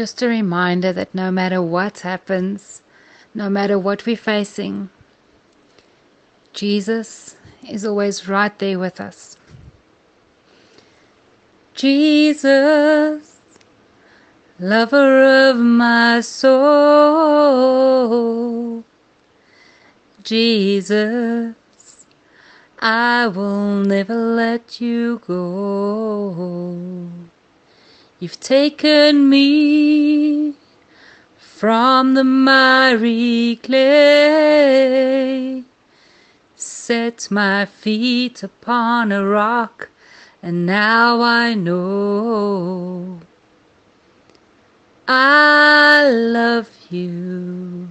Just a reminder that no matter what happens, no matter what we're facing, Jesus is always right there with us. Jesus, lover of my soul. Jesus, I will never let you go. You've taken me from the miry clay, set my feet upon a rock, and now I know I love you.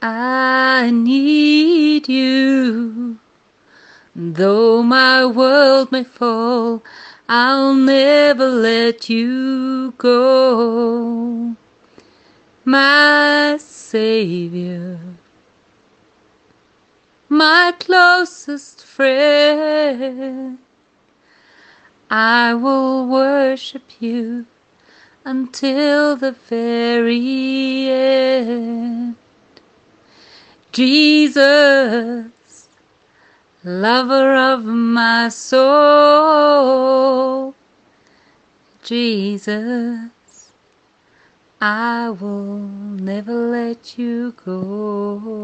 I need you. Though my world may fall, I'll never let you go. My Savior, my closest friend, I will worship you until the very end. Jesus, lover of my soul, Jesus, I will never let you go.